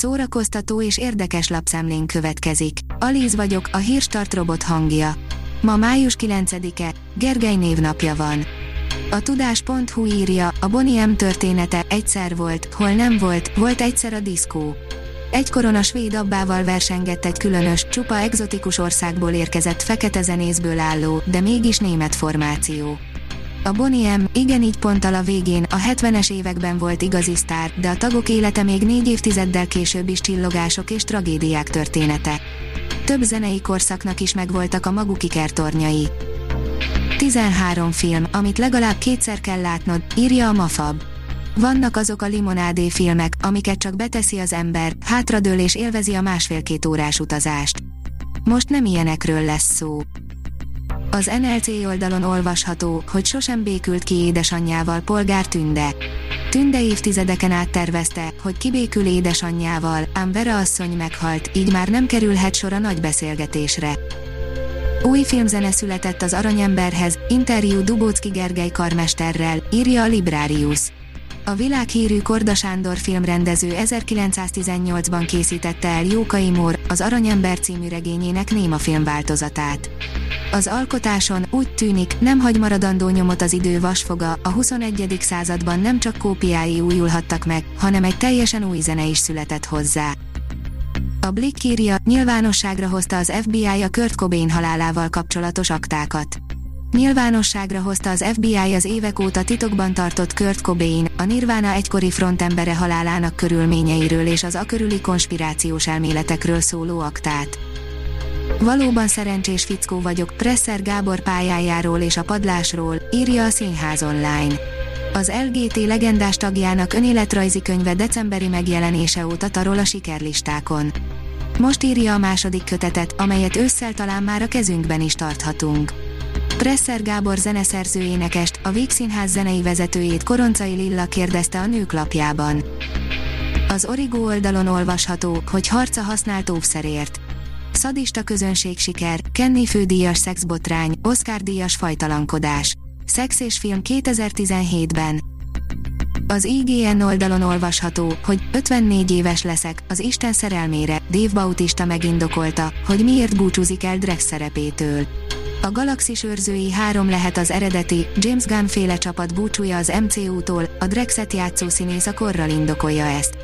szórakoztató és érdekes lapszemlén következik. Alíz vagyok, a hírstart robot hangja. Ma május 9-e, Gergely névnapja van. A tudás.hu írja, a Bonnie M története egyszer volt, hol nem volt, volt egyszer a diszkó. Egykoron a svéd abbával versengett egy különös, csupa egzotikus országból érkezett fekete zenészből álló, de mégis német formáció. A Bonnie M, igen így ponttal a végén, a 70-es években volt igazi sztár, de a tagok élete még négy évtizeddel később is csillogások és tragédiák története. Több zenei korszaknak is megvoltak a maguk ikertornyai. 13 film, amit legalább kétszer kell látnod, írja a Mafab. Vannak azok a limonádé filmek, amiket csak beteszi az ember, hátradől és élvezi a másfél-két órás utazást. Most nem ilyenekről lesz szó. Az NLC oldalon olvasható, hogy sosem békült ki édesanyjával polgár Tünde. Tünde évtizedeken át tervezte, hogy kibékül édesanyjával, ám Vera asszony meghalt, így már nem kerülhet sor a nagy beszélgetésre. Új filmzene született az Aranyemberhez, interjú Dubócki Gergely karmesterrel, írja a Librarius. A világhírű Korda Sándor filmrendező 1918-ban készítette el Jókai Mór, az Aranyember című regényének néma filmváltozatát. Az alkotáson úgy tűnik, nem hagy maradandó nyomot az idő vasfoga, a 21. században nem csak kópiái újulhattak meg, hanem egy teljesen új zene is született hozzá. A Blick írja, nyilvánosságra hozta az FBI a Kurt Cobain halálával kapcsolatos aktákat. Nyilvánosságra hozta az FBI az évek óta titokban tartott Kurt Cobain, a Nirvana egykori frontembere halálának körülményeiről és az akörüli konspirációs elméletekről szóló aktát. Valóban szerencsés fickó vagyok, Presser Gábor pályájáról és a padlásról, írja a Színház online. Az LGT legendás tagjának önéletrajzi könyve decemberi megjelenése óta tarol a sikerlistákon. Most írja a második kötetet, amelyet ősszel talán már a kezünkben is tarthatunk. Presser Gábor zeneszerző énekest, a Vígszínház zenei vezetőjét Koroncai Lilla kérdezte a nők lapjában. Az Origo oldalon olvasható, hogy harca használt óvszerért. Szadista közönség siker, Kenny fődíjas szexbotrány, Oscar díjas fajtalankodás. Szex és film 2017-ben. Az IGN oldalon olvasható, hogy 54 éves leszek, az Isten szerelmére, Dave Bautista megindokolta, hogy miért búcsúzik el Drex szerepétől. A Galaxis őrzői három lehet az eredeti, James Gunn féle csapat búcsúja az MCU-tól, a Drexet játszó színész a korral indokolja ezt.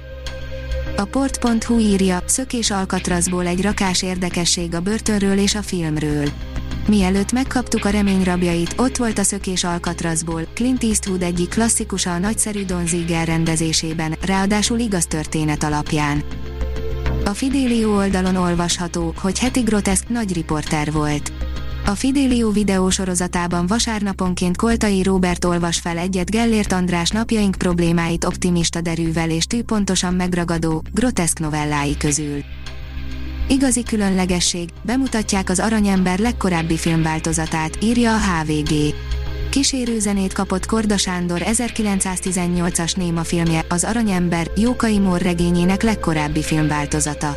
A port.hu írja, szökés Alcatrazból egy rakás érdekesség a börtönről és a filmről. Mielőtt megkaptuk a reményrabjait, ott volt a szökés Alcatrazból, Clint Eastwood egyik klasszikusa a nagyszerű Don Ziegel rendezésében, ráadásul igaz történet alapján. A Fidelio oldalon olvasható, hogy heti groteszk nagy riporter volt. A Fidelio videósorozatában vasárnaponként Koltai Róbert olvas fel egyet Gellért András napjaink problémáit optimista derűvel és tűpontosan megragadó, groteszk novellái közül. Igazi különlegesség, bemutatják az Aranyember legkorábbi filmváltozatát, írja a HVG. Kísérőzenét kapott Korda Sándor 1918-as néma filmje, az Aranyember, Jókai Mór regényének legkorábbi filmváltozata.